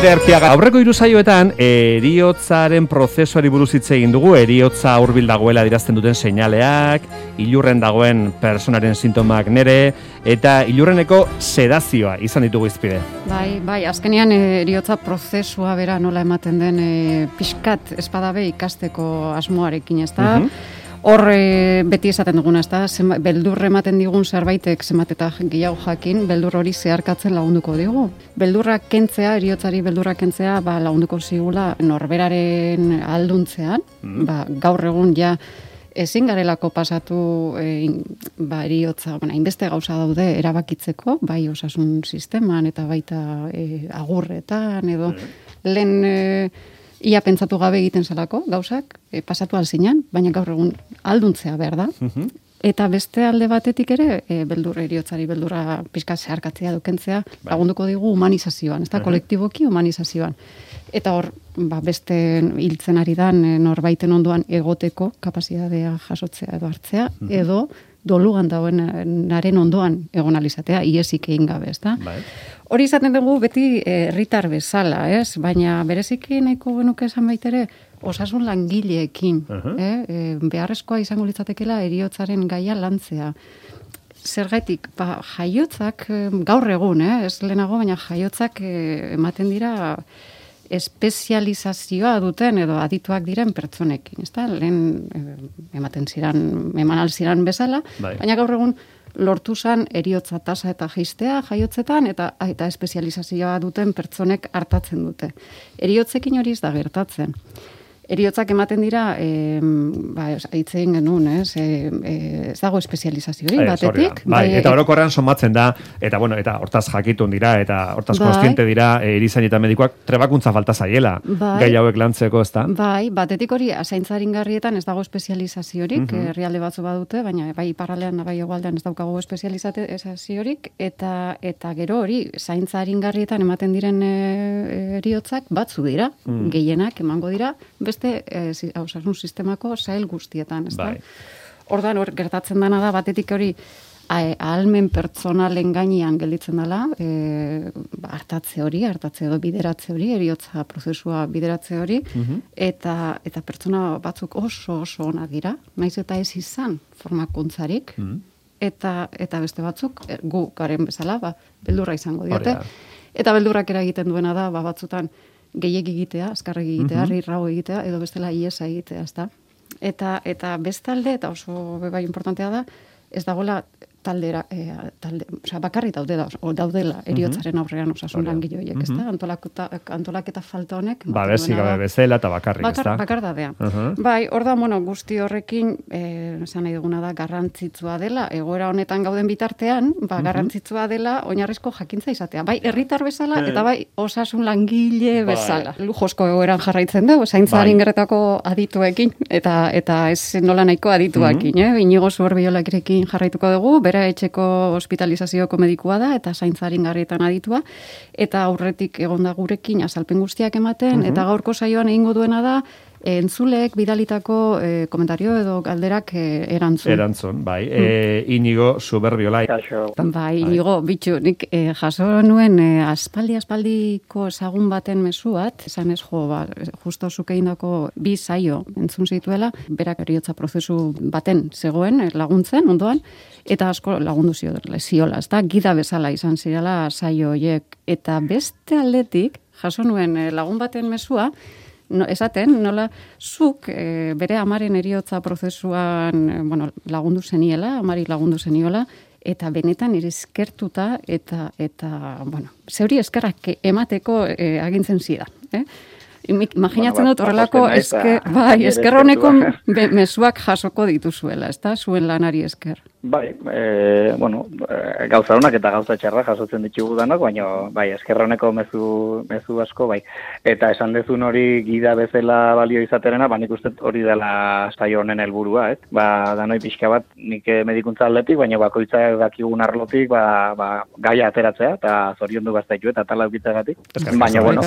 Nere Artiaga. Aurreko hiru saioetan eriotzaren prozesuari buruz hitz egin dugu, eriotza hurbil dagoela dirazten duten seinaleak, ilurren dagoen personaren sintomak nere eta ilurreneko sedazioa izan ditugu izpide. Bai, bai, azkenean eh, eriotza prozesua bera nola ematen den e, pixkat espadabe ikasteko asmoarekin, ezta? Mm Hor e, beti esaten duguna, ezta? beldur ematen digun zerbaitek zenbat eta gehiago jakin, beldur hori zeharkatzen lagunduko digu. Beldurra kentzea, eriotzari beldurra kentzea, ba, lagunduko zigula norberaren alduntzean, mm. ba, gaur egun ja ezin garelako pasatu e, ba, eriotza, bueno, inbeste gauza daude erabakitzeko, bai osasun sisteman eta baita e, agurretan edo mm. lehen... E, ia pentsatu gabe egiten zelako, gauzak, e, pasatu alzinan, baina gaur egun alduntzea behar da. Mhm. Eta beste alde batetik ere, e, beldur eriotzari, beldurra pizka zeharkatzea dukentzea, bai. lagunduko digu humanizazioan, ez da, kolektiboki humanizazioan. Eta hor, ba, beste hiltzen ari dan, e, norbaiten ondoan egoteko kapazitatea jasotzea edo hartzea, mhm. edo dolugan dauen naren ondoan egon alizatea, iesik egin gabe, ez da? Bai. Hori izaten dugu beti eh, herritar bezala, ez? Baina bereziki nahiko genuke esan baitere, osasun langileekin, uh -huh. eh? E, beharrezkoa izango litzatekela eriotzaren gaia lantzea. Zergaitik, ba, jaiotzak gaur egun, eh? ez lehenago, baina jaiotzak eh, ematen dira espezializazioa duten edo adituak diren pertsonekin, ezta? Lehen ematen ziran, eman alziran bezala, bai. baina gaur egun lortu zan eriotza tasa eta jaistea jaiotzetan eta eta espezializazioa duten pertsonek hartatzen dute. Eriotzekin hori ez da gertatzen eriotzak ematen dira, e, ba, aitzen genuen, ez, e, e, ez dago espezializazio bai, batetik. Bai, bai, eta orokorrean somatzen da, eta bueno, eta hortaz jakitun dira, eta hortaz bai. konstiente dira, e, erizain eta medikoak trebakuntza falta zaiela, bai. gai hauek lantzeko, ez da? Bai, batetik hori, asaintzarin garrietan ez dago espezializaziorik, mm herrialde batzu badute, baina bai paralean, bai egualdean ez daukago espezializaziorik, eta, eta gero hori, zaintzarin garrietan ematen diren e, eriotzak batzu dira, mm. gehienak emango dira, beste beste e, osasun sistemako sail guztietan, ezta? Bai. Ordan hor gertatzen dana da batetik hori ahalmen pertsonalen gainean gelditzen dela, e, hartatze hori, hartatze edo bideratze hori, eriotza prozesua bideratze hori, mhm. eta, eta pertsona batzuk oso oso ona dira, naiz eta ez izan formakuntzarik, mhm. eta, eta beste batzuk, e, gu garen bezala, ba, beldurra izango diote, eta beldurrak eragiten duena da, ba, batzutan, gehiek egitea, azkarrek egitea, mm -hmm. egitea, edo bestela iesa egitea, ezta? Eta, eta bestalde, eta oso bai importantea da, ez dagoela taldera, e, talde, oza, bakarri daude da, o, daudela mhm. eriotzaren aurrean osasun langile horiek, mm -hmm. Antolaketa, antolaketa falta honek. Ba, bezi gabe bezela eta bakarrik, Bakar, ezta? Bakar dadea. Bai, hor da, bueno, guzti horrekin, eh, esan nahi duguna da, garrantzitsua dela, egoera honetan gauden bitartean, ba, garrantzitsua dela, oinarrizko jakintza izatea. Bai, herritar bezala, eta bai, osasun langile bai. bezala. Bai. Lujozko egoeran jarraitzen da, zaintzaren bai. gerretako adituekin, eta eta ez nola nahiko adituekin, mm -hmm. eh? Inigo jarraituko dugu, bera etxeko hospitalizazioko medikua da eta zaintzarin garrietan aditua eta aurretik egonda gurekin azalpen guztiak ematen eta gaurko saioan egingo duena da entzuleek bidalitako e, komentario edo galderak e, erantzun. Erantzun, bai. Mm. E, inigo suberbiola. Bai, bai, inigo, bitxu, nik e, jaso nuen e, aspaldi aspaldiko ezagun baten mesuat, esan ez jo, ba, justo zukeindako bi saio entzun zituela, berak eriotza prozesu baten zegoen laguntzen, ondoan, eta asko lagundu zio, ziola, ez da, gida bezala izan zirela saio horiek, eta beste aldetik, jaso nuen lagun baten mesua, no, esaten, nola, zuk e, bere amaren eriotza prozesuan e, bueno, lagundu zeniela, amari lagundu zeniola, eta benetan ere eskertuta eta, eta bueno, zeuri eskerrak emateko e, agintzen zida. Eh? Imaginatzen dut horrelako esker, bai, eskerroneko mezuak jasoko dituzuela, ez da, zuen lanari esker. Bai, e, bueno, e, gauza honak eta gauza txarra jasotzen ditugu danak, baina bai, eskerroneko mezu, mezu asko, bai. Eta esan dezun hori gida bezala balio izaterena, ba nik uste hori dela saio honen helburua, eh? Ba, danoi pixka bat, nik medikuntza aldetik, baina bakoitza dakigun arlotik, ba, ba, gaia ateratzea, eta zorion du gaztaitu eta tala gatik. Baina, bueno,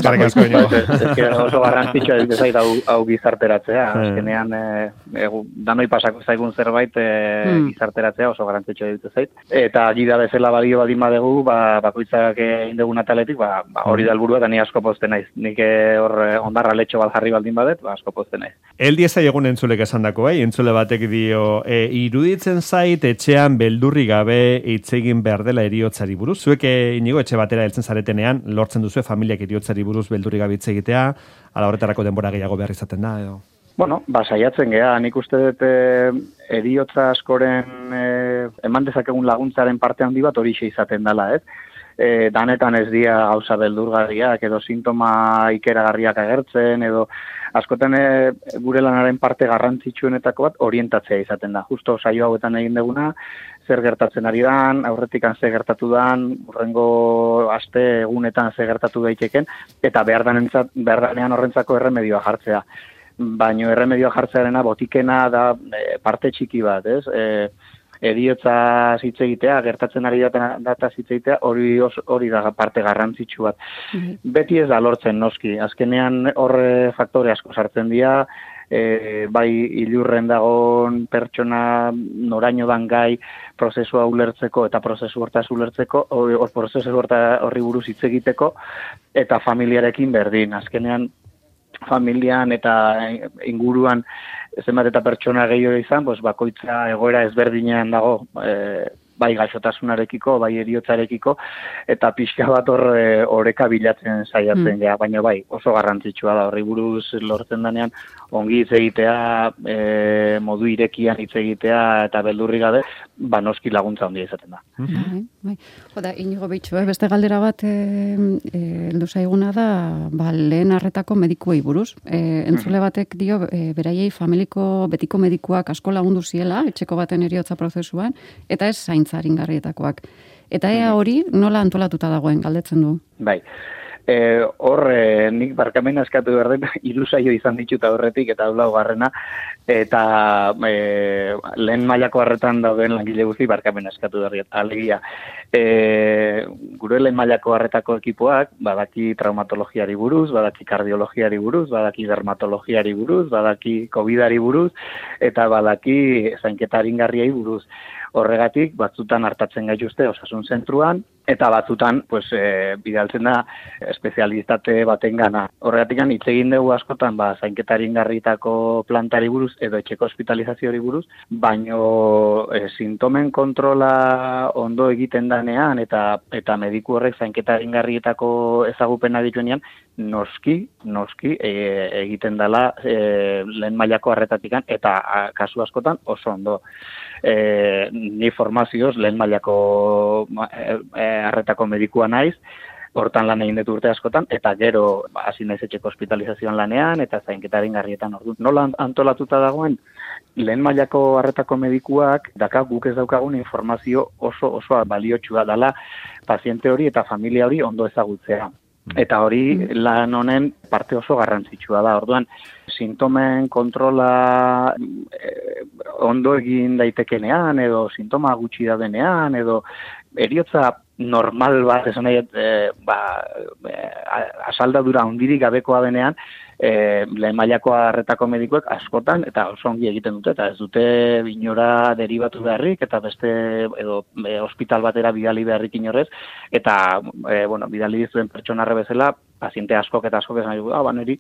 oso garrantzitsua ez zait hau, hau gizarteratzea. Hmm. Azkenean, e, danoi pasako zaigun zerbait e, gizarteratzea ezagutzea oso garantzitsua dut zait. Eta gida bezala balio badin badegu, ba, bakoitzak egin dugun ataletik, ba, ba, hori da helburua da ni asko pozten naiz. Nik eh, hor eh, ondarra letxo bat jarri baldin badet, ba, asko pozten naiz. El dieza egun entzulek esan dako, eh? entzule batek dio, e, iruditzen zait etxean beldurri gabe itzegin behar dela eriotzari buruz. Zuek inigo etxe batera heltzen zaretenean, lortzen duzu familiak eriotzari buruz beldurri gabe itzegitea, ala horretarako denbora gehiago behar izaten da, edo? Bueno, ba, saiatzen geha, nik uste dut e, eriotza askoren e, eman dezakegun laguntzaren parte handi bat hori izaten dela, ez? E, danetan ez dia gauza beldurgarriak edo sintoma ikeragarriak agertzen edo askotan e, gure lanaren parte garrantzitsuenetako bat orientatzea izaten da. Justo saio hauetan egin deguna, zer gertatzen ari dan, aurretikan zer gertatu dan, urrengo aste egunetan zer gertatu daiteken, eta behar, behar danean horrentzako erremedioa jartzea baino erremedio jartzearena botikena da e, parte txiki bat, ez? E, ediotza hitz egitea, gertatzen ari data, data hitz egitea, hori hori da parte garrantzitsu bat. Mm Beti ez da lortzen noski, azkenean horre faktore asko sartzen dira, e, bai ilurren dagoen pertsona noraino dan gai prozesua ulertzeko eta prozesu hortaz ulertzeko, hor prozesu horri buruz hitz egiteko, eta familiarekin berdin. Azkenean familian eta inguruan zenbat eta pertsona gehiago izan, pues, bakoitza egoera ezberdinean dago, e, bai gaixotasunarekiko, bai eriotzarekiko, eta pixka bat hor e, oreka bilatzen saiatzen mm. baina bai, oso garrantzitsua da, horri buruz lortzen danean, ongi hitz egitea, e, modu irekian hitz egitea, eta beldurri gabe, ba noski laguntza handia izaten da. Mm bai, bai. Joda, inigo bitxu, eh? beste galdera bat, e, e, zaiguna da, ba, lehen arretako medikuei buruz. E, entzule mm. batek dio, e, beraiei familiko betiko medikuak asko lagundu ziela, etxeko baten eriotza prozesuan, eta ez zain zaintza Eta ea mm. hori nola antolatuta dagoen galdetzen du? Bai. E, hor, e, nik barkamen askatu berden, ilusaio izan dituta horretik, eta hau garrena, eta e, lehen mailako harretan dauden langile guzti barkamen askatu berden, alegia. E, gure lehen mailako harretako ekipoak, badaki traumatologiari buruz, badaki kardiologiari buruz, badaki dermatologiari buruz, badaki covidari buruz, eta badaki zainketarin garriai buruz. Horregatik, batzutan hartatzen gaituzte osasun zentruan, eta batzutan pues, e, bidaltzen da espezialistate baten gana. Horregatik, hitz egin dugu askotan, ba, zainketarien garritako plantari buruz edo etxeko hospitalizazioari buruz, baino e, sintomen kontrola ondo egiten danean eta eta mediku horrek zainketaren garrietako ezagupena dituenean, noski, noski e, egiten dela e, lehen mailako harretatikan eta kasu askotan oso ondo e, ni formazioz lehen mailako e, e, arretako medikua naiz, hortan lan egin urte askotan, eta gero ba, hasi naiz etxeko hospitalizazioan lanean, eta zainketaren garrietan ordu. Nola antolatuta dagoen, lehen mailako harretako medikuak, daka guk ez daukagun informazio oso oso baliotsua dela paziente hori eta familia hori ondo ezagutzea. Eta hori mm. lan honen parte oso garrantzitsua da. Orduan, sintomen kontrola eh, ondo egin daitekenean, edo sintoma gutxi da denean, edo eriotza normal bat, esan nahi, e, ba, e, asaldadura ondirik gabekoa denean, e, lehen mailako harretako medikoek askotan eta oso ongi egiten dute eta ez dute binora deribatu beharrik eta beste edo e, hospital batera bidali beharrik inorrez eta e, bueno, bidali dizuen pertsonarre bezala paziente askok eta askok esan ah, ba, niri,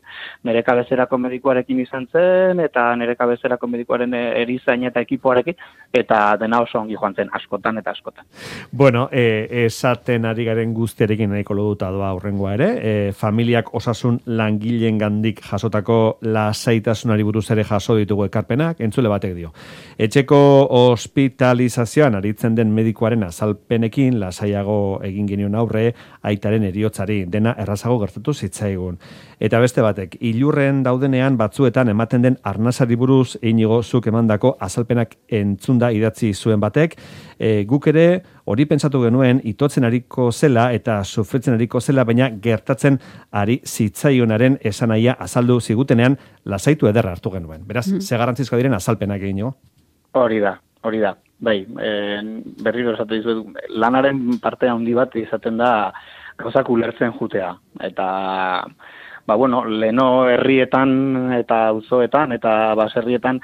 nire kabezerako medikuarekin izan zen, eta nire kabezerako medikuaren erizain eta ekipoarekin, eta dena oso ongi joan zen askotan eta askotan. Bueno, e, esaten ari garen guztiarekin nahiko loduta doa aurrengoa ere, e, familiak osasun langileen gandik jasotako lasaitasunari buruz ere jaso ditugu ekarpenak, entzule batek dio. Etxeko hospitalizazioan aritzen den medikuaren azalpenekin lasaiago egin genion aurre, aitaren eriotzari, dena errazago gertatu zitzaigun. Eta beste batek, ilurren daudenean batzuetan ematen den arnazari buruz inigo zuk emandako azalpenak entzunda idatzi zuen batek, e, guk ere hori pentsatu genuen itotzen ariko zela eta sufritzen ariko zela, baina gertatzen ari zitzaionaren esanaia azaldu zigutenean lasaitu ederra hartu genuen. Beraz, mm. ze garantzizko diren azalpenak egin Hori da, hori da. Bai, e, berriro esatu dizuet, lanaren partea handi bat izaten da gauzak ulertzen jutea. Eta, ba, bueno, leno herrietan eta auzoetan eta baserrietan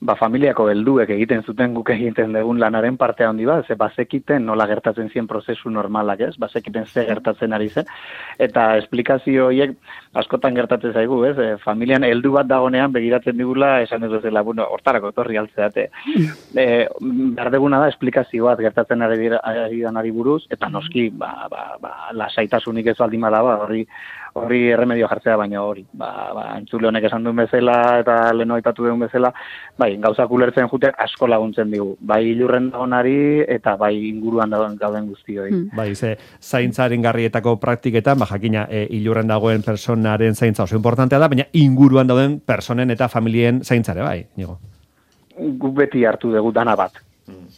ba, familiako helduek egiten zuten guk egiten dugun lanaren parte handi bat, ze bazekiten nola gertatzen zien prozesu normalak, ez? Bazekiten ze gertatzen ari zen. Eta esplikazio horiek askotan gertatzen zaigu, ez? E, familian heldu bat dagonean begiratzen digula esan ez dela, bueno, hortarako etorri altzeate. E, behar da esplikazio bat gertatzen ari, ari, ari buruz, eta noski, ba, ba, ba, lasaitasunik ez aldima da, ba, hori horri erremedio jartzea baina hori. Ba, ba, entzule honek esan duen bezala eta leno aipatu duen bezala, bai, gauza kulertzen jute asko laguntzen digu. Bai, ilurren dagonari eta bai inguruan dagoen gauden guztioi. Hmm. Bai, ze, zaintzaren garrietako praktiketan, ba, jakina, e, ilurren dagoen personaren zaintza oso importantea da, baina inguruan dauden personen eta familien zaintzare, bai, nigo. Guk beti hartu dugu dana bat.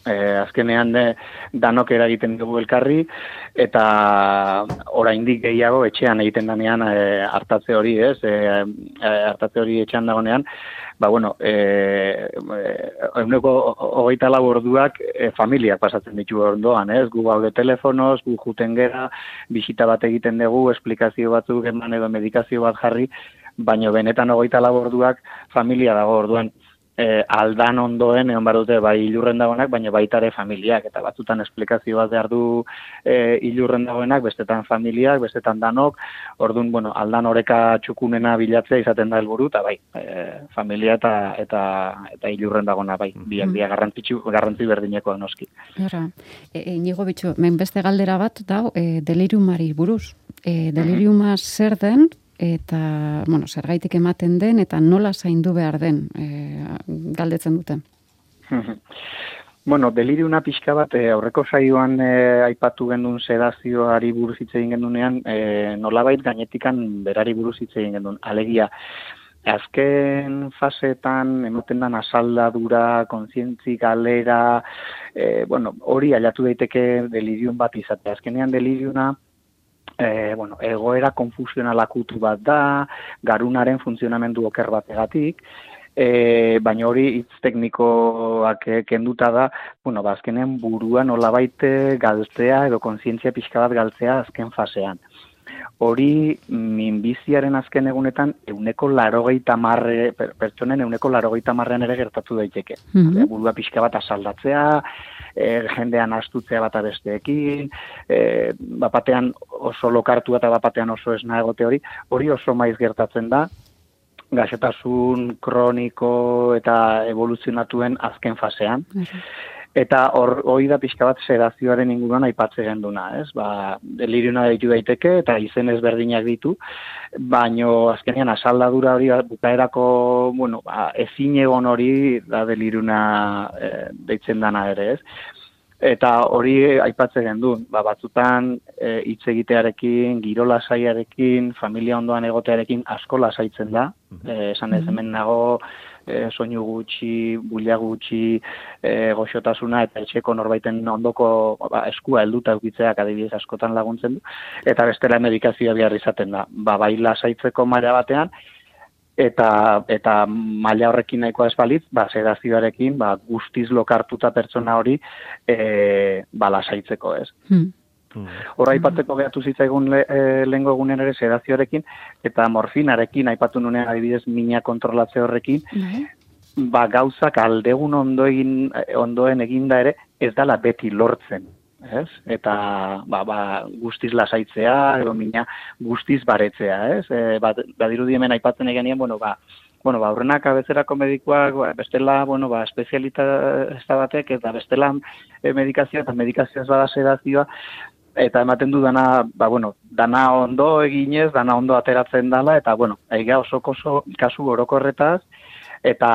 E, azkenean de, danok eragiten dugu elkarri eta oraindik gehiago etxean egiten danean e, hartatze hori, ez? E, hartatze hori etxean dagonean, ba bueno, eh hogeita lau orduak e, familiak pasatzen ditu ondoan, ez? Gu gaude telefonoz, gu juten gera, bisita bat egiten dugu, esplikazio batzuk eman edo medikazio bat jarri, baino benetan hogeita lau orduak familia dago orduan e, aldan ondoen egon bar dute bai ilurren dagoenak, baina baitare familiak eta batzutan esplikazio bat behar du e, ilurren dagoenak, bestetan familiak, bestetan danok, orduan, bueno, aldan oreka txukunena bilatzea izaten da helburu eta bai, e, familia eta eta eta ilurren dagoena bai, biak mm. biak garrantzitsu garrantzi berdineko noski. Ora, e, e, nigo bitxu, men beste galdera bat da, e, deliriumari buruz. E, deliriuma zer den, eta, bueno, zergaitik ematen den, eta nola zaindu behar den, e, galdetzen dute. bueno, deliriuna pixka bat, e, aurreko saioan e, aipatu gendun sedazioari buruz hitz egin gendunean, e, nolabait gainetikan berari buruz hitz egin gendun. Alegia, azken fasetan ematen dan asaldadura, kontzientzi galera, e, bueno, hori alatu daiteke delirium bat izate. Azkenean deliriuna, e, bueno, egoera konfusionala kutu bat da, garunaren funtzionamendu oker bategatik, e, baina hori hitz teknikoak kenduta da, bueno, ba, buruan baite galtzea edo kontzientzia pixka bat galtzea azken fasean. Hori minbiziaren azken egunetan euneko larogeita marre, pertsonen euneko larogeita marrean ere gertatu daiteke. Mm Burua pixka bat asaldatzea, e, jendean astutzea bat abesteekin, e, bapatean oso lokartu eta bapatean oso esna egote hori, hori oso maiz gertatzen da, gaxotasun kroniko eta evoluzionatuen azken fasean. Eta hor, hori da pixka bat sedazioaren inguruan aipatze genduna, ez? Ba, deliriuna ditu daiteke eta izen ezberdinak ditu, baino azkenean asaldadura hori bukaerako, bueno, ba, ezin egon hori da deliruna e, deitzen dana ere, ez? Eta hori aipatze gendu, ba, batzutan e, hitz egitearekin, giro lasaiarekin, familia ondoan egotearekin asko lasaitzen da, e, esan ez hemen nago, e, soinu gutxi, bulia gutxi, e, goxotasuna eta etxeko norbaiten ondoko ba, eskua helduta ukitzeak adibidez askotan laguntzen du, eta bestela medikazioa behar izaten da. Ba, bai lasaitzeko maila batean, eta eta maila horrekin nahikoa ez balitz, ba, sedazioarekin, ba, guztiz lokartuta pertsona hori e, ba, lasaitzeko ez. Hmm. Horra aipatzeko gehatu zitzaigun le, e, lehenko egunen ere sedazioarekin, eta morfinarekin aipatu nunean adibidez mina kontrolatze horrekin, bai. ba gauzak aldegun ondo egin, ondoen eginda ere, ez dala beti lortzen. Ez? Eta ba, ba, guztiz lasaitzea, edo mina guztiz baretzea. Ez? E, ba, badiru diemen aipatzen egenean, bueno, ba, bueno, ba, aurrenak abezerako medikoak, ba, bestela, bueno, ba, espezialita ez batek, eta bestela e, medikazioa, eta medikazioa ez bada sedazioa, eta ematen du dana, ba, bueno, dana ondo eginez, dana ondo ateratzen dala, eta, bueno, eiga oso koso kasu orokorretaz, eta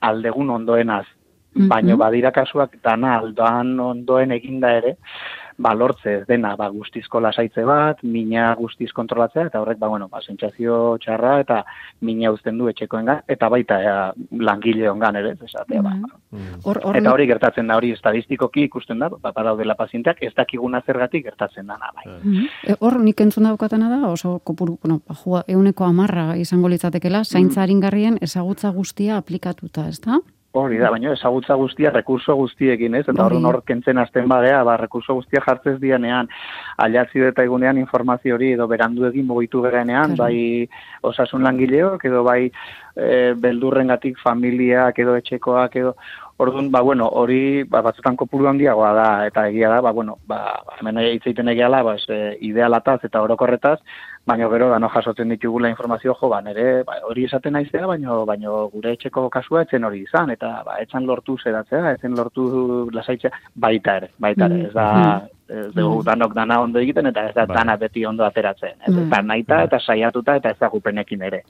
aldegun ondoenaz. Mm Baina badira kasuak dana aldoan ondoen eginda ere, ba, lortze ez dena, ba, guztizko lasaitze bat, mina guztiz kontrolatzea, eta horrek, ba, bueno, ba, sentsazio txarra, eta mina uzten du etxekoengan, eta baita ea, langile ongan ere, esatea, ba. Mm. Eta hori gertatzen da, hori estadistikoki ikusten da, ba, badaudela pazienteak, ez dakiguna zergatik gertatzen da, bai. Mm. E, hor, nik entzun daukatena da, oso kopuru, bueno, ba, jua, euneko amarra izango litzatekela, zaintzarin garrien ezagutza guztia aplikatuta, ez da? Hori da, baina ezagutza guztia rekurso guztiekin, ez? Eta hori. hor kentzen azten badea, ba, rekurso guztia jartzez dianean, aliazio eta egunean informazio hori edo berandu egin mugitu berenean, bai osasun langileok, edo bai e, beldurrengatik familiak edo etxekoak edo Orduan, ba, bueno, hori ba, batzutan kopuru handiagoa da, eta egia da, ba, bueno, ba, hemen egiten egia da, ba, idealataz eta orokorretaz, baina gero da no jasotzen ditugula informazio jo, ba, nere, ba, hori esaten naizea, baina baina gure etxeko kasua etzen hori izan, eta ba, etzan lortu zeratzea, etzen lortu lasaitzea, baita ere, baita ere, ez da, mm ez dugu mm. danok dana ondo egiten eta ez da bai. dana beti ondo ateratzen. Ez da mm. naita eta saiatuta eta ez da gupenekin ere.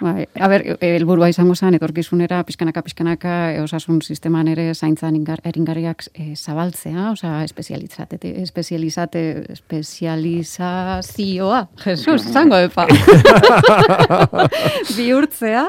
Bai, a ber, helburua izango zen etorkizunera pizkanaka pizkanaka e, osasun sisteman ere zaintzan ingar, eringarriak e, zabaltzea, osea espezializate espezializate espezializazioa. Jesus, izango epa. Bihurtzea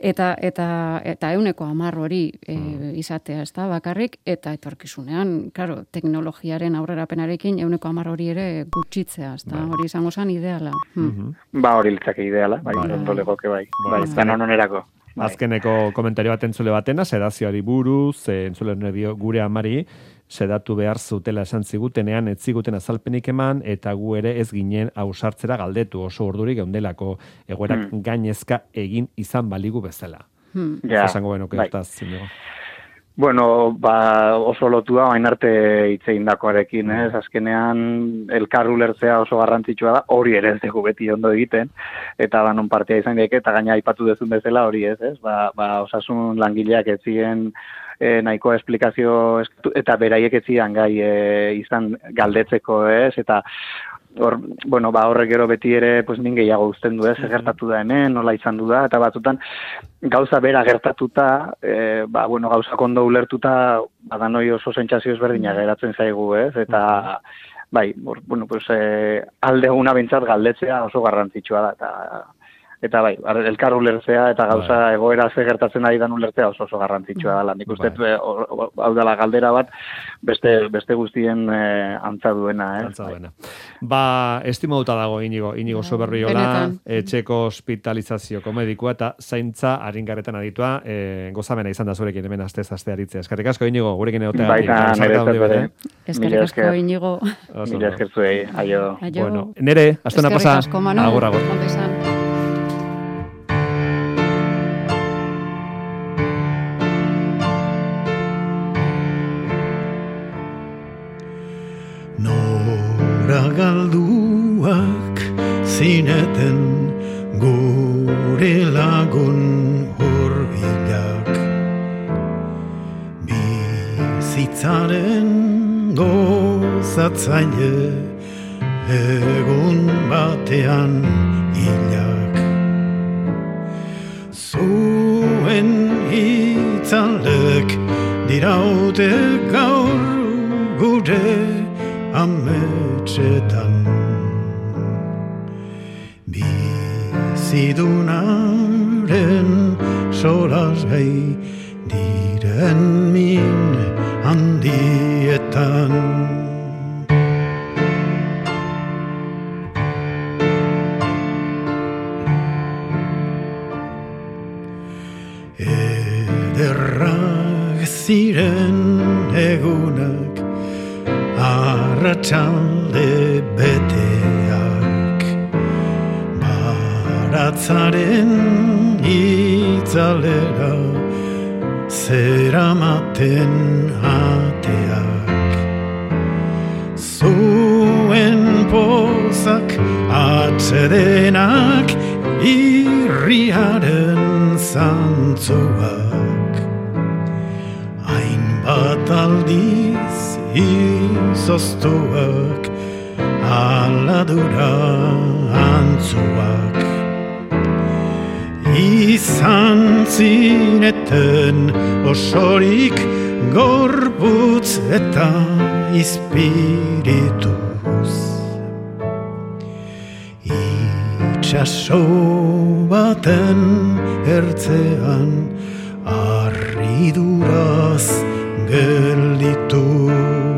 eta eta eta euneko hamar hori e, mm. izatea ez da bakarrik eta etorkizunean claro teknologiaren aurrerapenarekin euneko hamar hori ere gutxitzea ez da bai. hori izango zen ideala hmm. ba hori litzake ideala bai, bai. ondo legoke bai bai, bai. onerako Bai. Azkeneko komentario bat entzule batena, sedazioari buruz, entzule gure amari, sedatu behar zutela esan zigutenean, ez ziguten azalpenik eman, eta gu ere ez ginen ausartzera galdetu oso urdurik geundelako egoerak hmm. gainezka egin izan baligu bezala. Hmm. Ja, Esango beno, bai. Bueno, ba, oso lotua bain arte hmm. ez? Azkenean, elkarru lertzea oso garrantzitsua da, hori ere ez dugu beti ondo egiten, eta da non partia izan daike, eta gaina aipatu dezun bezala hori ez, ez? Ba, ba osasun langileak ez ziren e, nahiko esplikazio eta beraiek etzian gai e, izan galdetzeko, ez? Eta hor, bueno, ba, horrek gero beti ere, pues, min gehiago uzten du, ez? Gertatu da hemen, nola izan du da, eta batzutan gauza bera gertatuta, e, ba, bueno, gauza kondo ulertuta, badanoi oso sentsazio ezberdina geratzen zaigu, ez? Eta, bai, bueno, pues, e, alde una bintzat galdetzea oso garrantzitsua da, eta eta bai, elkar ulertzea eta gauza bai. egoera ze gertatzen ari dan ulertzea oso oso garrantzitsua da. Nik uste bai. hau dela galdera bat beste beste guztien eh, antza duena, eh. Antza duena. Ba, estimatuta dago Inigo, Inigo Soberriola, etxeko hospitalizazioko medikua eta zaintza aringarretan aditua, eh, gozamena izan da zurekin hemen astez aste aritzea. Eskerrik asko Inigo, gurekin egotea. Baita, nire Eskerrik asko Inigo. Mila esker zuei, aio. Bueno, nere, astena pasa. Agur, agur. Galduak zineten gure lagun horbilak. Bizitzaren gozatzaile egun batean hilak. Zuen hitzalek diraute gaur ametxetan Bizidunaren solas gai diren min handietan. Ederrak ziren egunak arratsalde baratzaren itzalera zeramaten ateak. Zuen pozak atzedenak irriaren zantzuak. Hainbat aldiz izoztuak aladura antzuak izan zineten osorik gorputz eta izpirituz itxaso baten ertzean arriduraz geldituz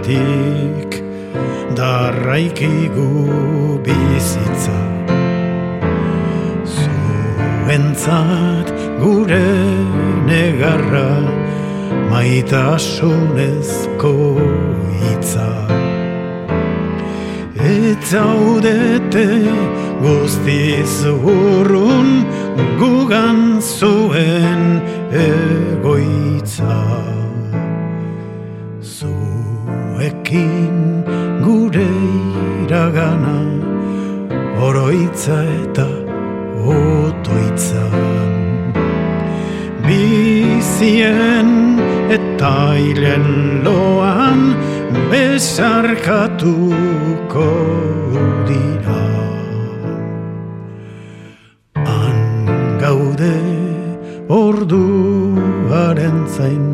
bidetatik darraikigu bizitza. Bentzat gure negarra maitasunezko hitza. Eta udete guztiz urrun gugan zuen egoitza Zuekin gure iragana oroitza eta otoitza Bizien eta hilen loan besarkatuko dira. Han gaude orduaren zain